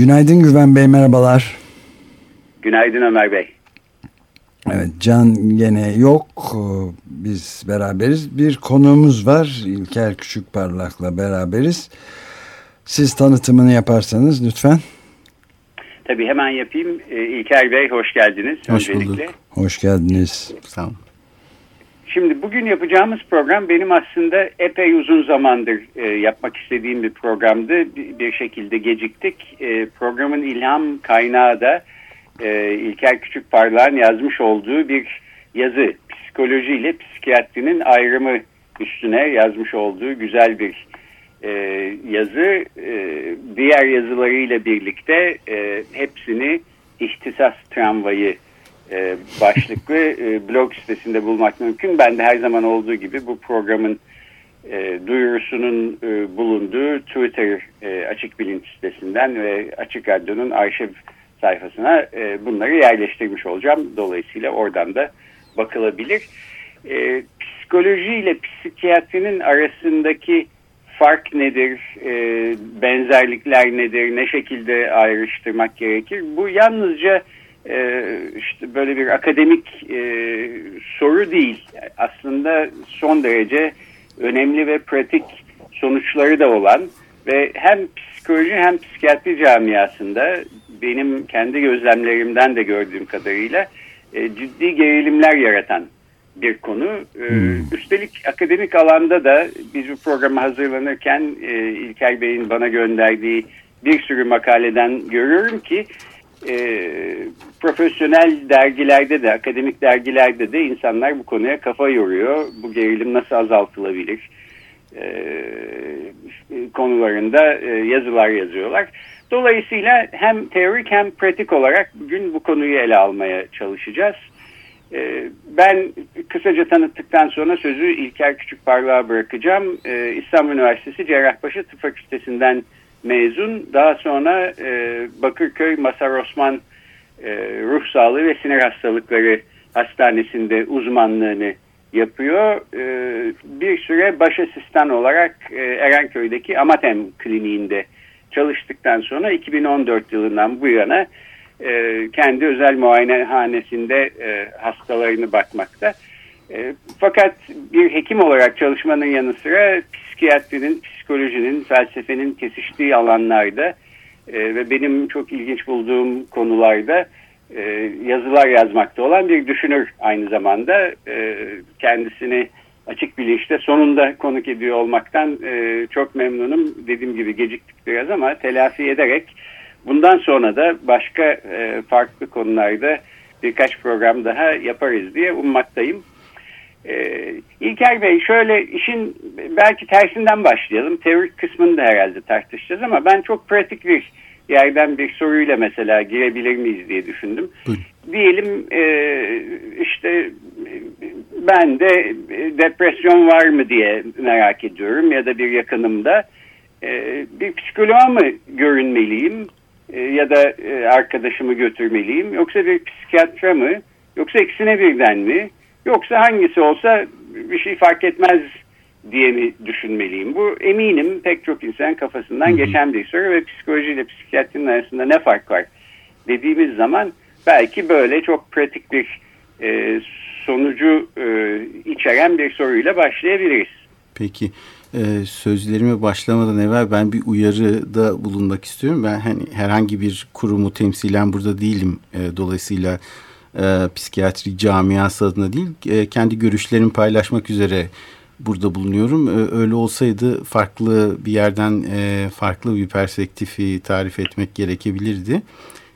Günaydın Güven Bey, merhabalar. Günaydın Ömer Bey. Evet, Can gene yok. Biz beraberiz. Bir konuğumuz var. İlker Küçükparlak'la beraberiz. Siz tanıtımını yaparsanız lütfen. Tabii hemen yapayım. Ee, İlker Bey hoş geldiniz. Hoş öncelikle. bulduk. Hoş geldiniz. Sağ olun. Şimdi bugün yapacağımız program benim aslında epey uzun zamandır e, yapmak istediğim bir programdı. Bir, bir şekilde geciktik. E, programın ilham kaynağı da e, İlker Küçükparlak'ın yazmış olduğu bir yazı. Psikoloji ile psikiyatrinin ayrımı üstüne yazmış olduğu güzel bir e, yazı. E, diğer yazılarıyla birlikte e, hepsini ihtisas tramvayı e, başlıklı e, blog sitesinde bulmak mümkün. Ben de her zaman olduğu gibi bu programın e, duyurusunun e, bulunduğu Twitter e, Açık Bilinç sitesinden ve Açık Radyo'nun arşiv sayfasına e, bunları yerleştirmiş olacağım. Dolayısıyla oradan da bakılabilir. E, psikoloji ile psikiyatrinin arasındaki fark nedir, e, benzerlikler nedir, ne şekilde ayrıştırmak gerekir? Bu yalnızca e, işte böyle bir akademik e, soru değil. Aslında son derece önemli ve pratik sonuçları da olan ve hem psikoloji hem psikiyatri camiasında benim kendi gözlemlerimden de gördüğüm kadarıyla e, ciddi gerilimler yaratan bir konu. E, hmm. Üstelik akademik alanda da biz bu programı hazırlanırken e, İlker Bey'in bana gönderdiği bir sürü makaleden görüyorum ki e, profesyonel dergilerde de, akademik dergilerde de insanlar bu konuya kafa yoruyor. Bu gerilim nasıl azaltılabilir e, konularında e, yazılar yazıyorlar. Dolayısıyla hem teorik hem pratik olarak bugün bu konuyu ele almaya çalışacağız. E, ben kısaca tanıttıktan sonra sözü İlker Küçükparlak'a bırakacağım. E, İstanbul Üniversitesi Cerrahpaşa Tıp Fakültesinden mezun. Daha sonra e, Bakırköy Masar Osman e, Ruh Sağlığı ve Sinir Hastalıkları Hastanesi'nde uzmanlığını yapıyor. E, bir süre baş asistan olarak e, Erenköy'deki Amatem Kliniğinde çalıştıktan sonra 2014 yılından bu yana e, kendi özel muayenehanesinde e, hastalarını bakmakta. E, fakat bir hekim olarak çalışmanın yanı sıra psikiyatrinin, psikolojinin, felsefenin kesiştiği alanlarda e, ve benim çok ilginç bulduğum konularda e, yazılar yazmakta olan bir düşünür aynı zamanda. E, kendisini açık bilinçte sonunda konuk ediyor olmaktan e, çok memnunum. Dediğim gibi geciktik biraz ama telafi ederek bundan sonra da başka e, farklı konularda birkaç program daha yaparız diye ummaktayım. Ee, İlker Bey şöyle işin belki tersinden başlayalım. Teorik kısmını da herhalde tartışacağız ama ben çok pratik bir yerden bir soruyla mesela girebilir miyiz diye düşündüm. Buyurun. Diyelim e, işte ben de depresyon var mı diye merak ediyorum ya da bir yakınımda e, bir psikoloğa mı görünmeliyim e, ya da e, arkadaşımı götürmeliyim yoksa bir psikiyatra mı yoksa ikisine birden mi? Yoksa hangisi olsa bir şey fark etmez diye mi düşünmeliyim? Bu eminim pek çok insan kafasından hı hı. geçen bir soru ve psikolojiyle psikiyatrinin arasında ne fark var dediğimiz zaman belki böyle çok pratik bir e, sonucu e, içeren bir soruyla başlayabiliriz. Peki e, sözlerime başlamadan evvel ben bir uyarıda bulunmak istiyorum. Ben hani herhangi bir kurumu temsilen burada değilim. E, dolayısıyla e, psikiyatri camiası adına değil e, kendi görüşlerimi paylaşmak üzere burada bulunuyorum. E, öyle olsaydı farklı bir yerden e, farklı bir perspektifi tarif etmek gerekebilirdi.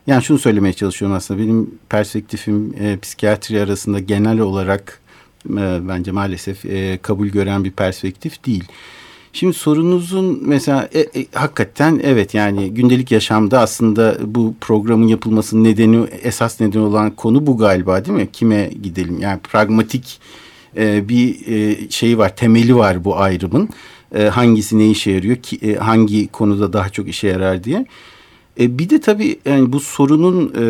Yani şunu söylemeye çalışıyorum aslında benim perspektifim e, psikiyatri arasında genel olarak e, bence maalesef e, kabul gören bir perspektif değil. Şimdi sorunuzun mesela e, e, hakikaten evet yani gündelik yaşamda aslında bu programın yapılmasının nedeni esas nedeni olan konu bu galiba değil mi? Kime gidelim? Yani pragmatik e, bir e, şeyi var, temeli var bu ayrımın. E, hangisi ne işe yarıyor, ki, e, hangi konuda daha çok işe yarar diye. E, bir de tabii yani bu sorunun e,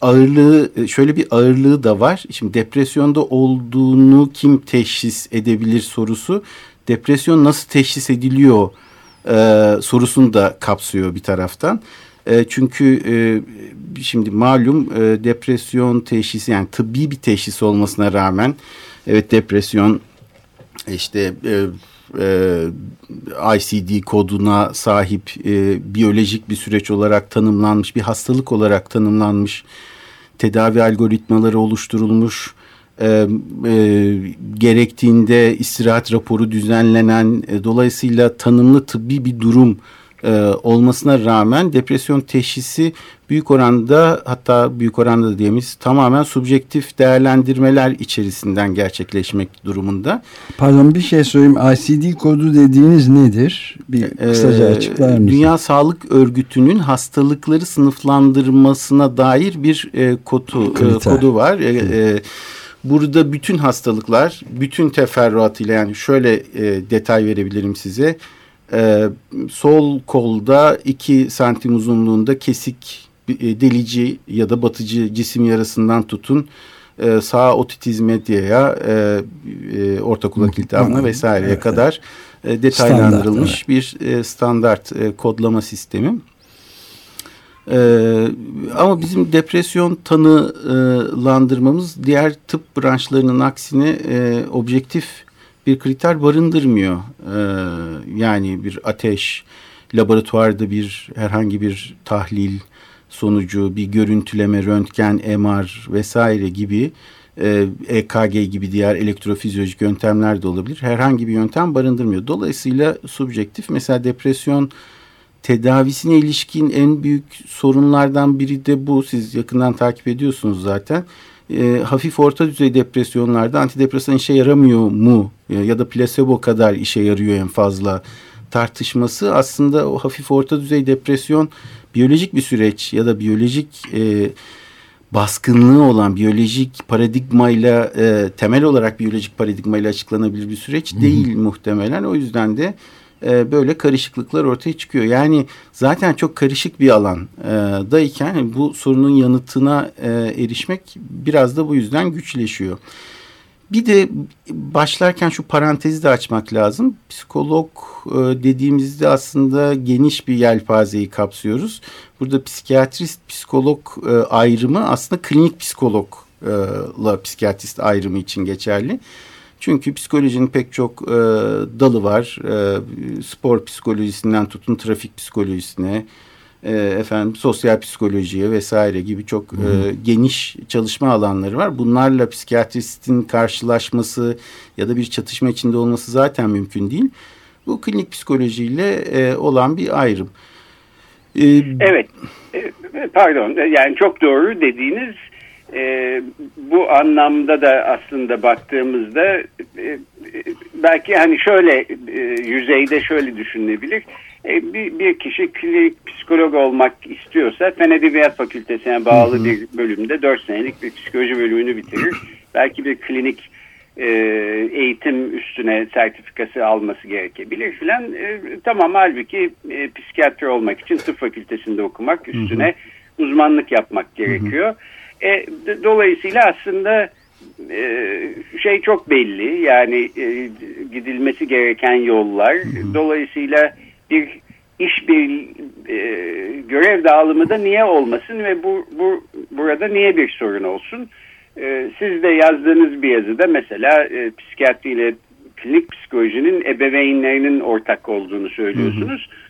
ağırlığı e, şöyle bir ağırlığı da var. Şimdi depresyonda olduğunu kim teşhis edebilir sorusu depresyon nasıl teşhis ediliyor e, sorusunu da kapsıyor bir taraftan. E, çünkü e, şimdi malum e, depresyon teşhisi yani tıbbi bir teşhis olmasına rağmen evet depresyon işte e, e, ICD koduna sahip e, biyolojik bir süreç olarak tanımlanmış bir hastalık olarak tanımlanmış tedavi algoritmaları oluşturulmuş e, e, gerektiğinde istirahat raporu düzenlenen e, dolayısıyla tanımlı tıbbi bir durum e, olmasına rağmen depresyon teşhisi büyük oranda hatta büyük oranda da diyemeyiz tamamen subjektif değerlendirmeler içerisinden gerçekleşmek durumunda. Pardon bir şey söyleyeyim. ICD kodu dediğiniz nedir? Bir e, kısaca açıklar mısınız? Dünya Sağlık Örgütü'nün hastalıkları sınıflandırmasına dair bir e, kodu, e, kodu var. E, e, Burada bütün hastalıklar, bütün teferruatıyla yani şöyle e, detay verebilirim size. E, sol kolda 2 santim uzunluğunda kesik e, delici ya da batıcı cisim yarasından tutun e, sağ otitis media'ya e, e, orta kulak iltihabına vesaireye evet, kadar e, detaylandırılmış standart, evet. bir e, standart e, kodlama sistemi. Ee, ama bizim depresyon tanılandırmamız diğer tıp branşlarının aksine e, objektif bir kriter barındırmıyor. Ee, yani bir ateş, laboratuvarda bir herhangi bir tahlil sonucu, bir görüntüleme, röntgen, MR vesaire gibi e, EKG gibi diğer elektrofizyolojik yöntemler de olabilir. Herhangi bir yöntem barındırmıyor. Dolayısıyla subjektif mesela depresyon tedavisine ilişkin en büyük sorunlardan biri de bu. Siz yakından takip ediyorsunuz zaten. E, hafif orta düzey depresyonlarda antidepresan işe yaramıyor mu ya, ya da plasebo kadar işe yarıyor en fazla tartışması aslında o hafif orta düzey depresyon biyolojik bir süreç ya da biyolojik e, baskınlığı olan biyolojik paradigmayla e, temel olarak biyolojik paradigmayla açıklanabilir bir süreç değil Hı-hı. muhtemelen. O yüzden de e, böyle karışıklıklar ortaya çıkıyor. Yani zaten çok karışık bir alan e, dayken bu sorunun yanıtına e, erişmek biraz da bu yüzden güçleşiyor. Bir de başlarken şu parantezi de açmak lazım. Psikolog e, dediğimizde aslında geniş bir yelpazeyi kapsıyoruz. Burada psikiyatrist, psikolog ayrımı aslında klinik psikologla psikiyatrist ayrımı için geçerli. Çünkü psikolojinin pek çok e, dalı var. E, spor psikolojisinden tutun trafik psikolojisine, e, efendim sosyal psikolojiye vesaire gibi çok hmm. e, geniş çalışma alanları var. Bunlarla psikiyatristin karşılaşması ya da bir çatışma içinde olması zaten mümkün değil. Bu klinik psikolojiyle e, olan bir ayrım. E, evet. E, pardon. Yani çok doğru dediğiniz e, bu anlamda da aslında baktığımızda e, belki hani şöyle e, yüzeyde şöyle düşünülebilir. E, bir, bir kişi klinik psikolog olmak istiyorsa Fen Edebiyat Fakültesine bağlı hı hı. bir bölümde 4 senelik bir psikoloji bölümünü bitirir. belki bir klinik e, eğitim üstüne sertifikası alması gerekebilir filan. E, tamam halbuki e, psikiyatri olmak için tıp fakültesinde okumak üstüne hı hı. uzmanlık yapmak gerekiyor. Hı hı. E, dolayısıyla aslında e, şey çok belli yani e, gidilmesi gereken yollar. Dolayısıyla bir iş bir e, görev dağılımı da niye olmasın ve bu, bu burada niye bir sorun olsun? E, siz de yazdığınız bir yazıda mesela e, psikiyatri ile klinik psikolojinin ebeveynlerinin ortak olduğunu söylüyorsunuz. Hı hı.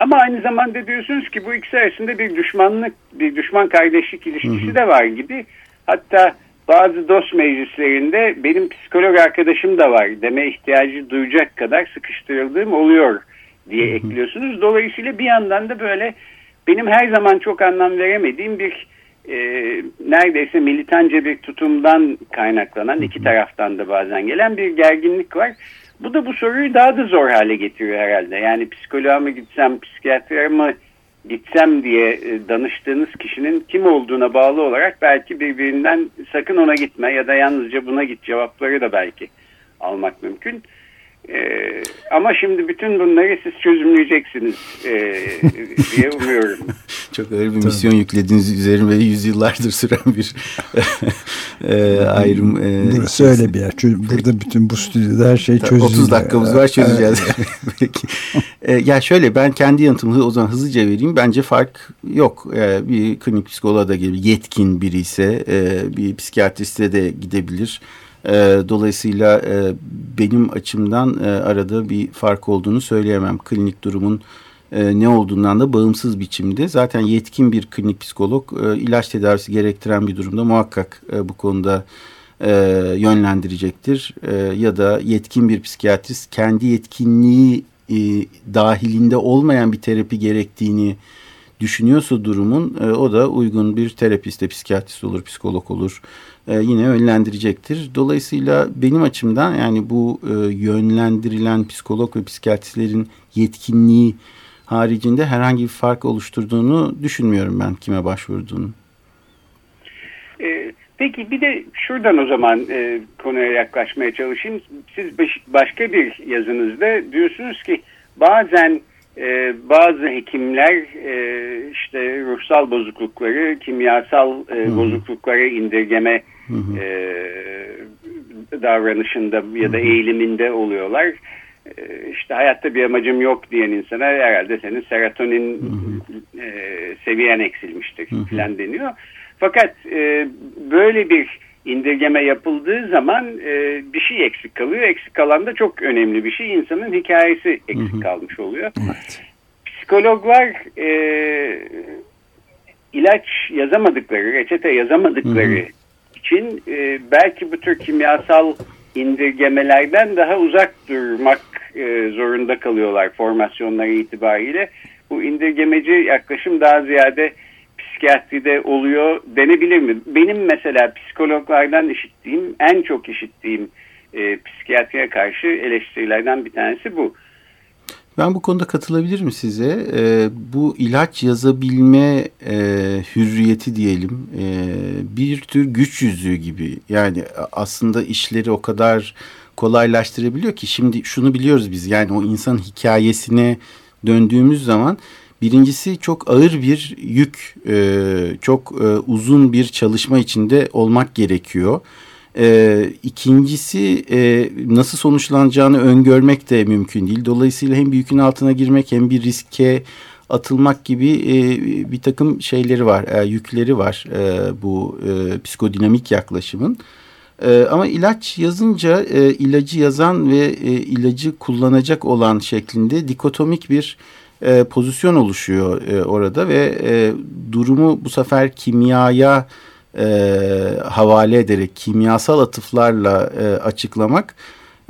Ama aynı zamanda diyorsunuz ki bu ikisi arasında bir düşmanlık, bir düşman kardeşlik ilişkisi hı hı. de var gibi. Hatta bazı dost meclislerinde benim psikolog arkadaşım da var deme ihtiyacı duyacak kadar sıkıştırıldığım oluyor diye hı hı. ekliyorsunuz. Dolayısıyla bir yandan da böyle benim her zaman çok anlam veremediğim bir e, neredeyse militanca bir tutumdan kaynaklanan iki taraftan da bazen gelen bir gerginlik var. Bu da bu soruyu daha da zor hale getiriyor herhalde. Yani psikoloğa mı gitsem, psikiyatra mı gitsem diye e, danıştığınız kişinin kim olduğuna bağlı olarak belki birbirinden sakın ona gitme ya da yalnızca buna git cevapları da belki almak mümkün. Ee, ama şimdi bütün bunları siz çözümleyeceksiniz e, diye umuyorum. Çok ağır bir misyon yüklediğiniz üzerine yüzyıllardır süren bir e, ayrım. E, Burası kesin. öyle bir yer. Burada bütün bu stüdyoda her şey çözülüyor. 30 dakikamız var çözeceğiz. Peki. E, ya şöyle ben kendi yanıtımı o zaman hızlıca vereyim. Bence fark yok. E, bir klinik psikoloğa da gibi yetkin biri ise e, bir psikiyatriste de gidebilir. E, dolayısıyla e, benim açımdan e, arada bir fark olduğunu söyleyemem. Klinik durumun e, ne olduğundan da bağımsız biçimde. Zaten yetkin bir klinik psikolog e, ilaç tedavisi gerektiren bir durumda muhakkak e, bu konuda e, yönlendirecektir. E, ya da yetkin bir psikiyatrist kendi yetkinliği e, dahilinde olmayan bir terapi gerektiğini düşünüyorsa durumun e, o da uygun bir terapiste, psikiyatrist olur, psikolog olur e, yine yönlendirecektir. Dolayısıyla benim açımdan yani bu e, yönlendirilen psikolog ve psikiyatristlerin yetkinliği haricinde herhangi bir fark oluşturduğunu düşünmüyorum ben kime başvurduğunu. E, peki bir de şuradan o zaman e, konuya yaklaşmaya çalışayım. Siz başka bir yazınızda diyorsunuz ki bazen e, bazı hekimler e, işte ruhsal bozuklukları, kimyasal e, bozuklukları indirgeme e, davranışında ya da eğiliminde oluyorlar. E, işte hayatta bir amacım yok diyen insana herhalde senin serotonin e, seviyen eksilmiştir falan deniyor. Fakat e, böyle bir indirgeme yapıldığı zaman e, bir şey eksik kalıyor. Eksik kalan da çok önemli bir şey. İnsanın hikayesi eksik hı hı. kalmış oluyor. Evet. Psikologlar e, ilaç yazamadıkları, reçete yazamadıkları hı hı. İçin e, belki bu tür kimyasal indirgemelerden daha uzak durmak e, zorunda kalıyorlar formasyonları itibariyle. Bu indirgemeci yaklaşım daha ziyade psikiyatride oluyor denebilir mi? Benim mesela psikologlardan işittiğim, en çok işittiğim e, psikiyatriye karşı eleştirilerden bir tanesi bu. Ben bu konuda katılabilirim size. Ee, bu ilaç yazabilme e, hürriyeti diyelim e, bir tür güç yüzüğü gibi. Yani aslında işleri o kadar kolaylaştırabiliyor ki şimdi şunu biliyoruz biz yani o insan hikayesine döndüğümüz zaman Birincisi çok ağır bir yük, e, çok e, uzun bir çalışma içinde olmak gerekiyor. E, ikincisi e, nasıl sonuçlanacağını öngörmek de mümkün değil. Dolayısıyla hem bir yükün altına girmek hem bir riske atılmak gibi e, bir takım şeyleri var, e, yükleri var e, bu e, psikodinamik yaklaşımın. E, ama ilaç yazınca e, ilacı yazan ve e, ilacı kullanacak olan şeklinde dikotomik bir e, pozisyon oluşuyor e, orada ve e, durumu bu sefer kimyaya e, havale ederek kimyasal atıflarla e, açıklamak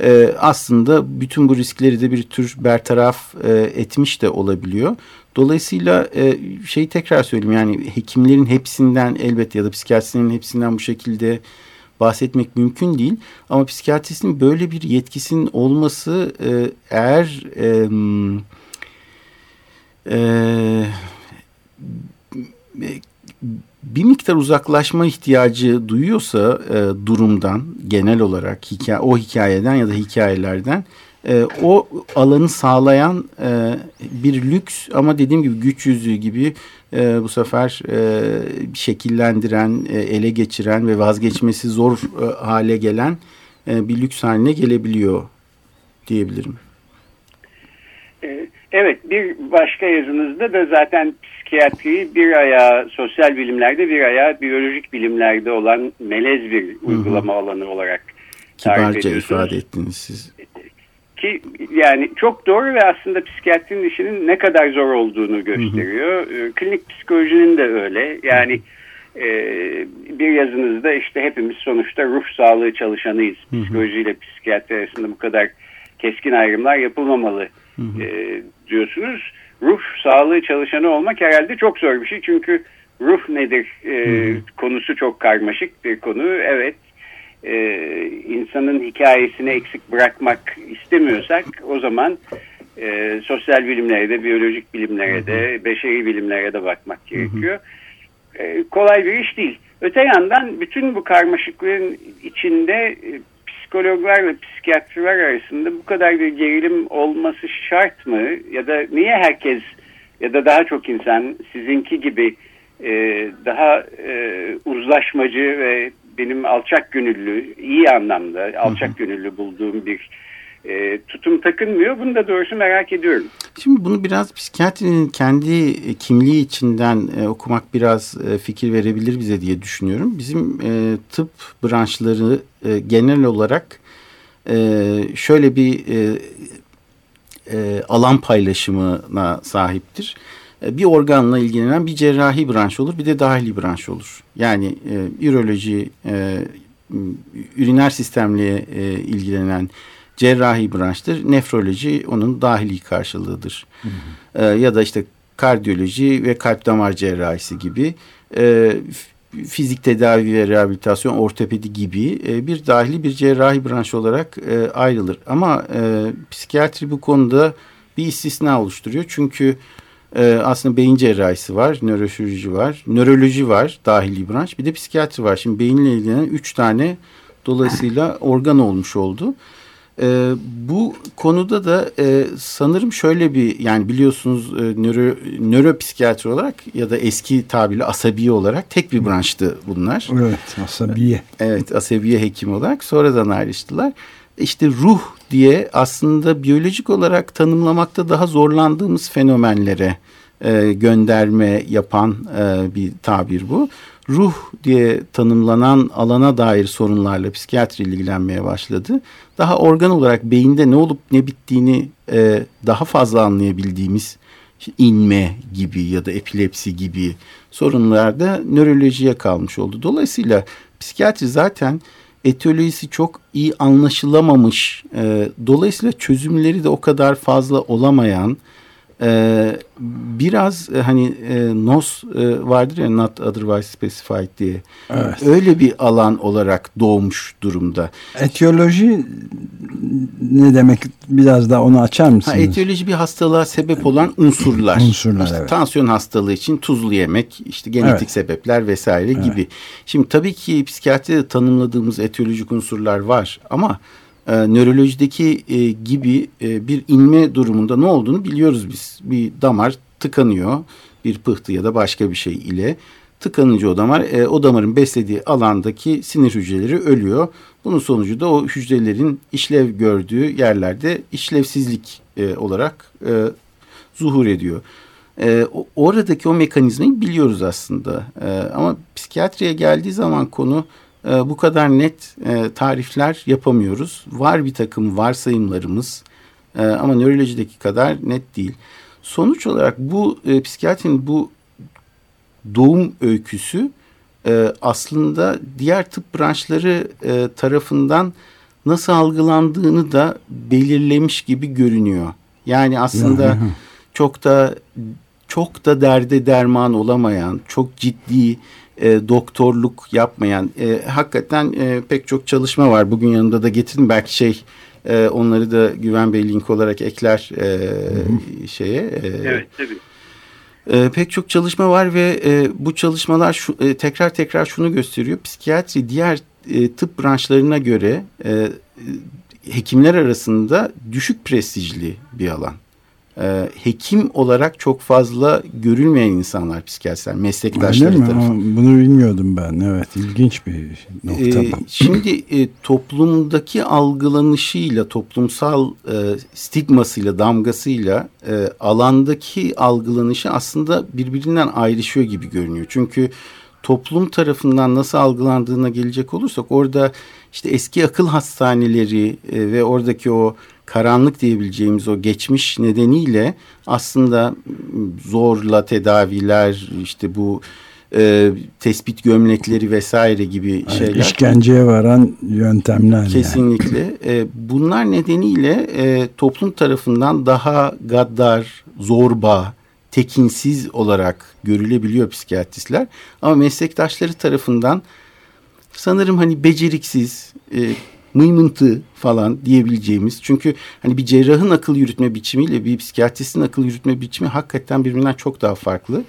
e, aslında bütün bu riskleri de bir tür bertaraf e, etmiş de olabiliyor. Dolayısıyla e, şeyi tekrar söyleyeyim yani hekimlerin hepsinden elbette ya da psikiyatristlerin hepsinden bu şekilde bahsetmek mümkün değil. Ama psikiyatristin böyle bir yetkisinin olması e, eğer... E, e, bir miktar uzaklaşma ihtiyacı duyuyorsa e, durumdan genel olarak hikaye, o hikayeden ya da hikayelerden e, o alanı sağlayan e, bir lüks ama dediğim gibi güç yüzüğü gibi e, bu sefer e, şekillendiren, e, ele geçiren ve vazgeçmesi zor e, hale gelen e, bir lüks haline gelebiliyor diyebilirim. Evet bir başka yazınızda da zaten psikiyatriyi bir ayağı sosyal bilimlerde bir ayağı biyolojik bilimlerde olan melez bir uygulama Hı -hı. alanı olarak Kibarca ifade ettiniz siz. Ki yani çok doğru ve aslında psikiyatrinin işinin ne kadar zor olduğunu gösteriyor. Hı hı. Ee, klinik psikolojinin de öyle. Yani e, bir yazınızda işte hepimiz sonuçta ruh sağlığı çalışanıyız. Psikolojiyle psikiyatri arasında bu kadar keskin ayrımlar yapılmamalı hı hı. E, diyorsunuz. Ruh sağlığı çalışanı olmak herhalde çok zor bir şey. Çünkü ruh nedir e, hı. konusu çok karmaşık bir konu. Evet e, insanın hikayesini eksik bırakmak istemiyorsak o zaman e, sosyal bilimlere de, biyolojik bilimlere de, beşeri bilimlere de bakmak gerekiyor. E, kolay bir iş değil. Öte yandan bütün bu karmaşıklığın içinde e, psikologlarla psikiyatrlar arasında bu kadar bir gerilim olması şart mı? Ya da niye herkes ya da daha çok insan sizinki gibi e, daha e, uzlaşmacı ve benim alçak gönüllü, iyi anlamda alçak gönüllü bulduğum bir e, tutum takınmıyor. Bunu da doğrusu merak ediyorum. Şimdi bunu biraz psikiyatrinin kendi kimliği içinden e, okumak biraz e, fikir verebilir bize diye düşünüyorum. Bizim e, tıp branşları e, genel olarak e, şöyle bir e, e, alan paylaşımına sahiptir. E, bir organla ilgilenen bir cerrahi branş olur, bir de dahili branş olur. Yani e, üroloji, e, üriner sistemle e, ilgilenen cerrahi branştır. Nefroloji onun dahili karşılığıdır. Hı hı. E, ya da işte kardiyoloji ve kalp damar cerrahisi gibi e, fizik tedavi ve rehabilitasyon, ortopedi gibi e, bir dahili bir cerrahi branş olarak e, ayrılır. Ama e, psikiyatri bu konuda bir istisna oluşturuyor. Çünkü e, aslında beyin cerrahisi var, nöroşirurji var, nöroloji var, dahili branş. Bir de psikiyatri var. Şimdi beyinle ilgilenen üç tane dolayısıyla organ olmuş oldu. E, bu konuda da e, sanırım şöyle bir yani biliyorsunuz e, nöro, nöropsikiyatri olarak ya da eski tabirle asabi olarak tek bir branştı bunlar. Evet asabiye. Evet asabiye hekim olarak sonradan ayrıştılar. İşte ruh diye aslında biyolojik olarak tanımlamakta daha zorlandığımız fenomenlere e, gönderme yapan e, bir tabir bu ruh diye tanımlanan alana dair sorunlarla psikiyatri ilgilenmeye başladı. Daha organ olarak beyinde ne olup ne bittiğini e, daha fazla anlayabildiğimiz inme gibi ya da epilepsi gibi sorunlarda nörolojiye kalmış oldu. Dolayısıyla psikiyatri zaten etiyolojisi çok iyi anlaşılamamış. E, dolayısıyla çözümleri de o kadar fazla olamayan ee, biraz e, hani e, NOS e, vardır ya Not Otherwise Specified diye. Evet. Öyle bir alan olarak doğmuş durumda. Etiyoloji ne demek biraz daha onu açar mısınız? Ha, etiyoloji bir hastalığa sebep olan unsurlar. unsurlar işte evet. Tansiyon hastalığı için tuzlu yemek, işte genetik evet. sebepler vesaire evet. gibi. Şimdi tabii ki psikiyatride tanımladığımız etiyolojik unsurlar var ama e, nörolojideki e, gibi e, bir inme durumunda ne olduğunu biliyoruz biz. Bir damar tıkanıyor bir pıhtı ya da başka bir şey ile tıkanınca o damar e, o damarın beslediği alandaki sinir hücreleri ölüyor. Bunun sonucu da o hücrelerin işlev gördüğü yerlerde işlevsizlik e, olarak e, zuhur ediyor. E, oradaki o mekanizmayı biliyoruz aslında. E, ama psikiyatriye geldiği zaman konu bu kadar net e, tarifler yapamıyoruz. Var bir takım varsayımlarımız e, ama nörolojideki kadar net değil. Sonuç olarak bu e, psikiyatrinin bu doğum öyküsü e, aslında diğer tıp branşları e, tarafından nasıl algılandığını da belirlemiş gibi görünüyor. Yani aslında çok da çok da derde derman olamayan, çok ciddi e, doktorluk yapmayan e, hakikaten e, pek çok çalışma var. Bugün yanında da getirdim belki şey e, onları da Güven Bey link olarak ekler e, şeye. E, evet tabii. E, pek çok çalışma var ve e, bu çalışmalar şu, e, tekrar tekrar şunu gösteriyor. Psikiyatri diğer e, tıp branşlarına göre e, hekimler arasında düşük prestijli bir alan e, hekim olarak çok fazla görülmeyen insanlar psikiyatristler, meslektaşları Öyle mi? tarafından. Bunu bilmiyordum ben. Evet, ilginç bir nokta. E, şimdi e, toplumdaki algılanışıyla, toplumsal e, stigmasıyla, damgasıyla e, alandaki algılanışı aslında birbirinden ayrışıyor gibi görünüyor. Çünkü toplum tarafından nasıl algılandığına gelecek olursak orada işte eski akıl hastaneleri e, ve oradaki o karanlık diyebileceğimiz o geçmiş nedeniyle aslında zorla tedaviler işte bu e, tespit gömlekleri vesaire gibi şeyler. İşkenceye varan yöntemler. Kesinlikle. Yani. E, bunlar nedeniyle e, toplum tarafından daha gaddar, zorba, tekinsiz olarak görülebiliyor psikiyatristler. Ama meslektaşları tarafından sanırım hani beceriksiz, e, mıymıntı falan diyebileceğimiz. Çünkü hani bir cerrahın akıl yürütme biçimiyle bir psikiyatristin akıl yürütme biçimi hakikaten birbirinden çok daha farklı.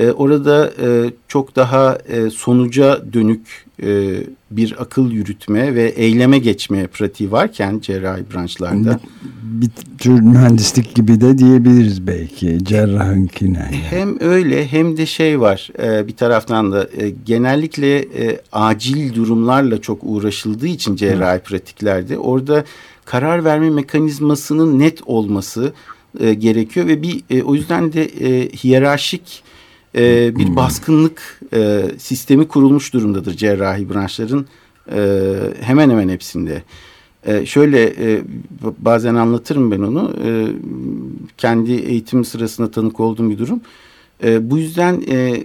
E, orada e, çok daha e, sonuca dönük e, bir akıl yürütme ve eyleme geçme pratiği varken cerrahi branşlarda. Bir, bir tür mühendislik gibi de diyebiliriz belki cerrahınkine. Yani. Hem öyle hem de şey var e, bir taraftan da e, genellikle e, acil durumlarla çok uğraşıldığı için cerrahi Hı. pratiklerde orada karar verme mekanizmasının net olması e, gerekiyor ve bir e, o yüzden de e, hiyerarşik e, bir hmm. baskınlık e, sistemi kurulmuş durumdadır cerrahi branşların e, hemen hemen hepsinde. E, şöyle e, bazen anlatırım ben onu. E, kendi eğitim sırasında tanık olduğum bir durum. E, bu yüzden e,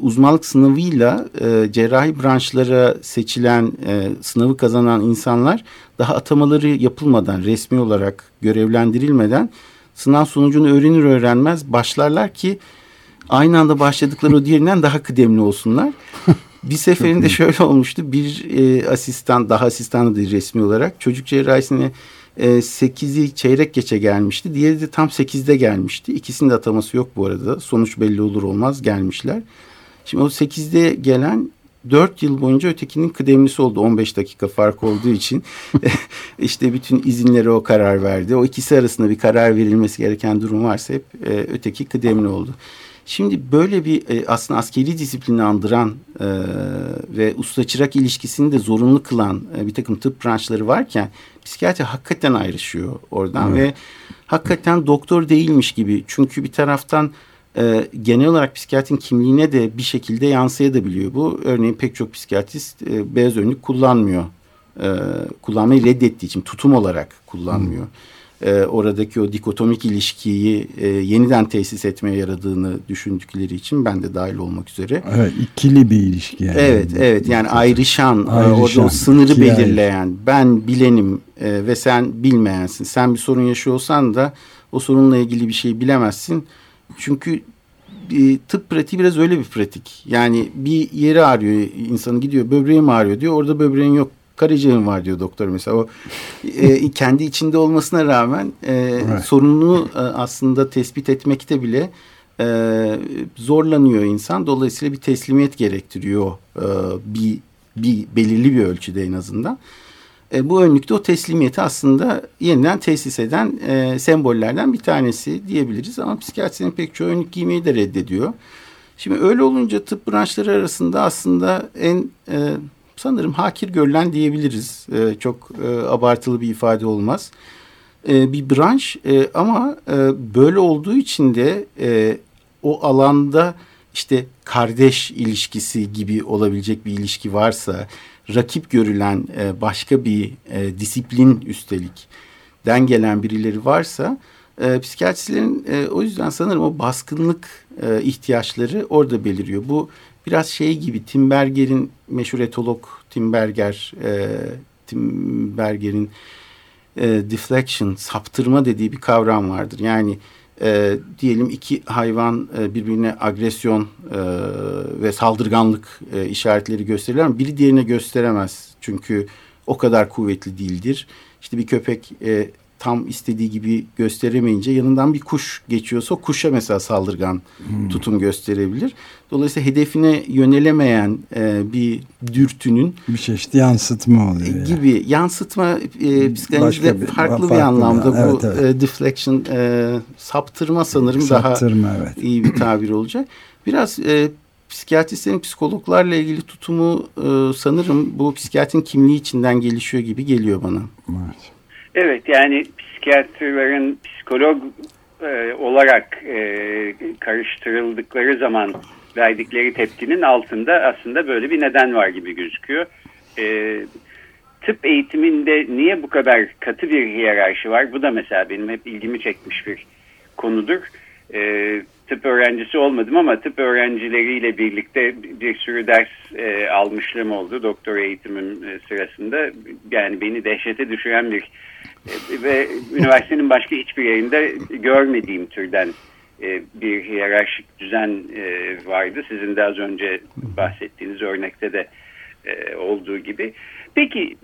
uzmanlık sınavıyla e, cerrahi branşlara seçilen, e, sınavı kazanan insanlar daha atamaları yapılmadan, resmi olarak görevlendirilmeden sınav sonucunu öğrenir öğrenmez başlarlar ki aynı anda başladıkları o diğerinden daha kıdemli olsunlar. Bir seferinde şöyle olmuştu. Bir e, asistan, daha asistan değil resmi olarak çocuk cerrahisine e, 8'i çeyrek geçe gelmişti. Diğeri de tam 8'de gelmişti. İkisinin de ataması yok bu arada. Sonuç belli olur olmaz gelmişler. Şimdi o 8'de gelen 4 yıl boyunca ötekinin kıdemlisi oldu 15 dakika fark olduğu için. işte bütün izinlere o karar verdi. O ikisi arasında bir karar verilmesi gereken durum varsa hep e, öteki kıdemli oldu. Şimdi böyle bir e, aslında askeri disiplini andıran e, ve usta çırak ilişkisini de zorunlu kılan e, bir takım tıp branşları varken psikiyatri hakikaten ayrışıyor oradan evet. ve hakikaten doktor değilmiş gibi. Çünkü bir taraftan e, genel olarak psikiyatrin kimliğine de bir şekilde yansıyabiliyor bu. Örneğin pek çok psikiyatrist e, beyaz önlük kullanmıyor. E, kullanmayı reddettiği için tutum olarak kullanmıyor. Hmm e, oradaki o dikotomik ilişkiyi e, yeniden tesis etmeye yaradığını düşündükleri için ben de dahil olmak üzere. Evet ikili bir ilişki yani. Evet evet yani ayrışan, e, ayrışan orada o sınırı belirleyen ayrı. ben bilenim e, ve sen bilmeyensin. Sen bir sorun yaşıyorsan da o sorunla ilgili bir şey bilemezsin. Çünkü e, tıp pratiği biraz öyle bir pratik. Yani bir yeri ağrıyor insanı gidiyor böbreğim ağrıyor diyor orada böbreğin yok karaciğerim var diyor doktor mesela. O e, kendi içinde olmasına rağmen e, evet. sorununu e, aslında tespit etmekte bile e, zorlanıyor insan. Dolayısıyla bir teslimiyet gerektiriyor e, bir, bir belirli bir ölçüde en azından. E, bu önlükte o teslimiyeti aslında yeniden tesis eden e, sembollerden bir tanesi diyebiliriz. Ama psikiyatrinin pek çoğu önlük giymeyi de reddediyor. Şimdi öyle olunca tıp branşları arasında aslında en e, sanırım hakir görülen diyebiliriz. E, çok e, abartılı bir ifade olmaz. E, bir branş e, ama e, böyle olduğu için de e, o alanda işte kardeş ilişkisi gibi olabilecek bir ilişki varsa rakip görülen e, başka bir e, disiplin üstelik den gelen birileri varsa e, psikiyatristlerin e, o yüzden sanırım o baskınlık e, ihtiyaçları orada beliriyor. Bu biraz şey gibi Tim Berger'in meşhur etolog Tim Berger, e, Tim Berger'in e, deflection, saptırma dediği bir kavram vardır. Yani e, diyelim iki hayvan e, birbirine agresyon e, ve saldırganlık e, işaretleri gösterirler ama biri diğerine gösteremez. Çünkü o kadar kuvvetli değildir. İşte bir köpek e, tam istediği gibi gösteremeyince yanından bir kuş geçiyorsa kuşa mesela saldırgan hmm. tutum gösterebilir. Dolayısıyla hedefine yönelemeyen e, bir dürtünün bir çeşit yansıtma oluyor. E, gibi yani. yansıtma e, psikanalizde bir, farklı, farklı bir anlamda bir, bu evet. E, deflection e, saptırma sanırım saptırma, daha evet. iyi bir tabir olacak. Biraz e, psikiyatristlerin psikologlarla ilgili tutumu e, sanırım bu psikiyatrin kimliği içinden gelişiyor gibi geliyor bana. Evet. Evet yani psikiyatrların psikolog e, olarak e, karıştırıldıkları zaman verdikleri tepkinin altında aslında böyle bir neden var gibi gözüküyor. E, tıp eğitiminde niye bu kadar katı bir hiyerarşi var? Bu da mesela benim hep ilgimi çekmiş bir konudur. E, tıp öğrencisi olmadım ama tıp öğrencileriyle birlikte bir sürü ders e, almışlığım oldu doktor eğitimim e, sırasında. Yani beni dehşete düşüren bir ve üniversitenin başka hiçbir yerinde görmediğim türden e, bir hiyerarşik düzen e, vardı. Sizin de az önce bahsettiğiniz örnekte de e, olduğu gibi. Peki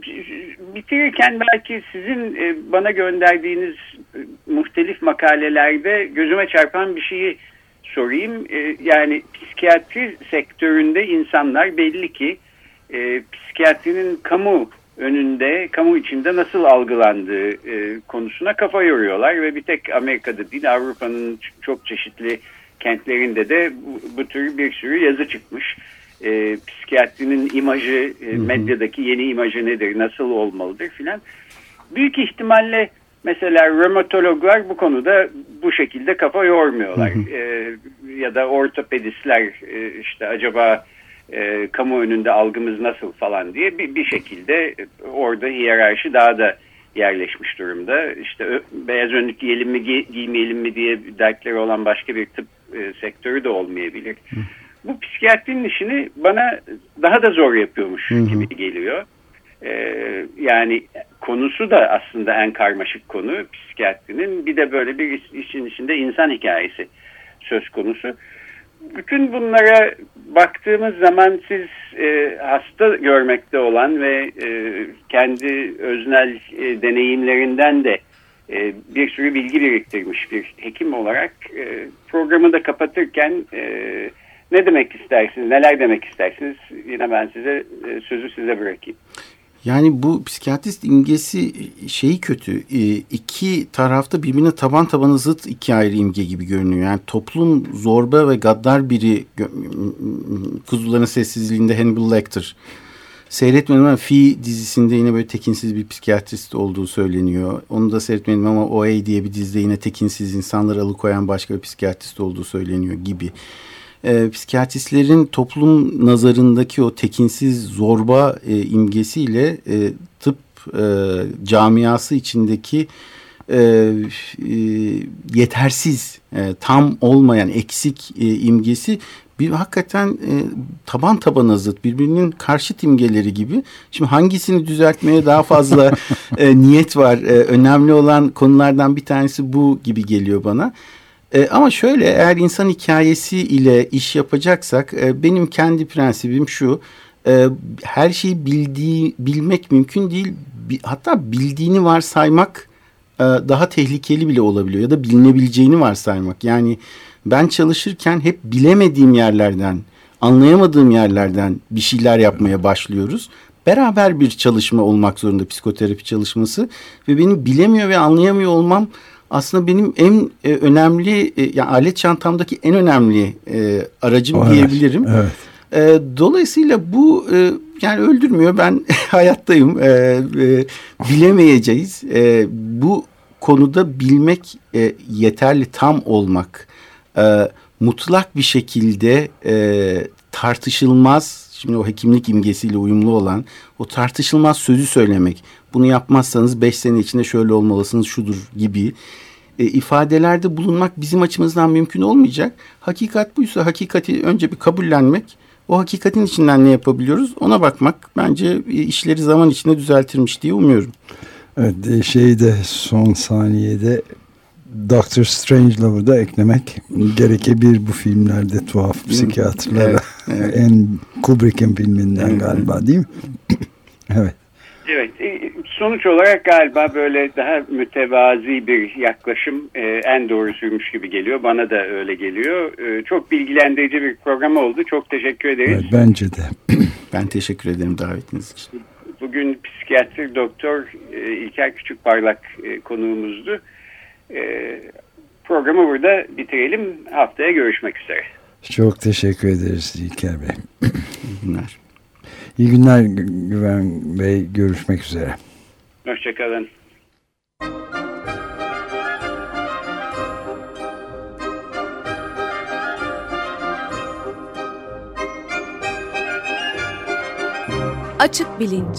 bitirirken belki sizin bana gönderdiğiniz muhtelif makalelerde gözüme çarpan bir şeyi sorayım. Yani psikiyatri sektöründe insanlar belli ki psikiyatrinin kamu önünde, kamu içinde nasıl algılandığı e, konusuna kafa yoruyorlar ve bir tek Amerika'da değil Avrupa'nın çok çeşitli kentlerinde de bu, bu tür bir sürü yazı çıkmış. E, psikiyatrinin imajı, e, medyadaki yeni imajı nedir, nasıl olmalıdır filan. Büyük ihtimalle mesela römatologlar bu konuda bu şekilde kafa yormuyorlar. E, ya da ortopedistler e, işte acaba e, kamu önünde algımız nasıl falan diye bir, bir şekilde orada hiyerarşi daha da yerleşmiş durumda. İşte beyaz önlük giyelim mi gi giymeyelim mi diye dertleri olan başka bir tıp e, sektörü de olmayabilir. Hı. Bu psikiyatrinin işini bana daha da zor yapıyormuş hı hı. gibi geliyor. Ee, yani konusu da aslında en karmaşık konu psikiyatrinin. Bir de böyle bir işin içinde insan hikayesi söz konusu bütün bunlara baktığımız zaman siz e, hasta görmekte olan ve e, kendi öznel e, deneyimlerinden de e, bir sürü bilgi biriktirmiş bir hekim olarak e, programı da kapatırken e, ne demek istersiniz, neler demek istersiniz? Yine ben size e, sözü size bırakayım. Yani bu psikiyatrist imgesi şeyi kötü. E, iki tarafta birbirine taban tabana zıt iki ayrı imge gibi görünüyor. Yani toplum zorba ve gaddar biri Kuzuların Sessizliğinde Hannibal Lecter. Seyretmedim ama Fi dizisinde yine böyle tekinsiz bir psikiyatrist olduğu söyleniyor. Onu da seyretmedim ama OA diye bir dizide yine tekinsiz insanları alıkoyan başka bir psikiyatrist olduğu söyleniyor gibi e, psikiyatristlerin toplum nazarındaki o tekinsiz zorba e, imgesiyle e, tıp e, camiası içindeki e, e, yetersiz, e, tam olmayan, eksik e, imgesi bir hakikaten e, taban tabana zıt birbirinin karşıt imgeleri gibi. Şimdi hangisini düzeltmeye daha fazla e, niyet var? E, önemli olan konulardan bir tanesi bu gibi geliyor bana. E, ama şöyle eğer insan hikayesi ile iş yapacaksak e, benim kendi prensibim şu. E, her şeyi bildiği bilmek mümkün değil. Hatta bildiğini varsaymak e, daha tehlikeli bile olabiliyor ya da bilinebileceğini varsaymak. Yani ben çalışırken hep bilemediğim yerlerden, anlayamadığım yerlerden bir şeyler yapmaya başlıyoruz beraber bir çalışma olmak zorunda psikoterapi çalışması ve benim bilemiyor ve anlayamıyor olmam aslında benim en e, önemli e, yani alet çantamdaki en önemli e, aracım o diyebilirim. Evet. E, dolayısıyla bu e, yani öldürmüyor. Ben hayattayım. E, e, bilemeyeceğiz. E, bu konuda bilmek e, yeterli tam olmak. E, mutlak bir şekilde e, tartışılmaz şimdi o hekimlik imgesiyle uyumlu olan o tartışılmaz sözü söylemek. Bunu yapmazsanız beş sene içinde şöyle olmalısınız şudur gibi e, ifadelerde bulunmak bizim açımızdan mümkün olmayacak. Hakikat buysa hakikati önce bir kabullenmek. O hakikatin içinden ne yapabiliyoruz ona bakmak bence e, işleri zaman içinde düzeltirmiş diye umuyorum. Evet e, şeyde son saniyede Doctor Strange'la da eklemek gerekebilir bu filmlerde tuhaf psikiyatrlara. Evet, evet. en Kubrick'in filminden evet. galiba değil mi? evet. Evet, e, sonuç olarak galiba böyle daha mütevazi bir yaklaşım e, en doğrusuymuş gibi geliyor. Bana da öyle geliyor. E, çok bilgilendirici bir program oldu. Çok teşekkür ederiz. Evet, bence de. ben teşekkür ederim davetiniz için. Bugün psikiyatri doktor İlker Küçükparlak konuğumuzdu. Programı burada bitirelim. Haftaya görüşmek üzere. Çok teşekkür ederiz İlker Bey. İyi günler. İyi günler Güven Bey. Görüşmek üzere. Hoşçakalın. Açık Bilinç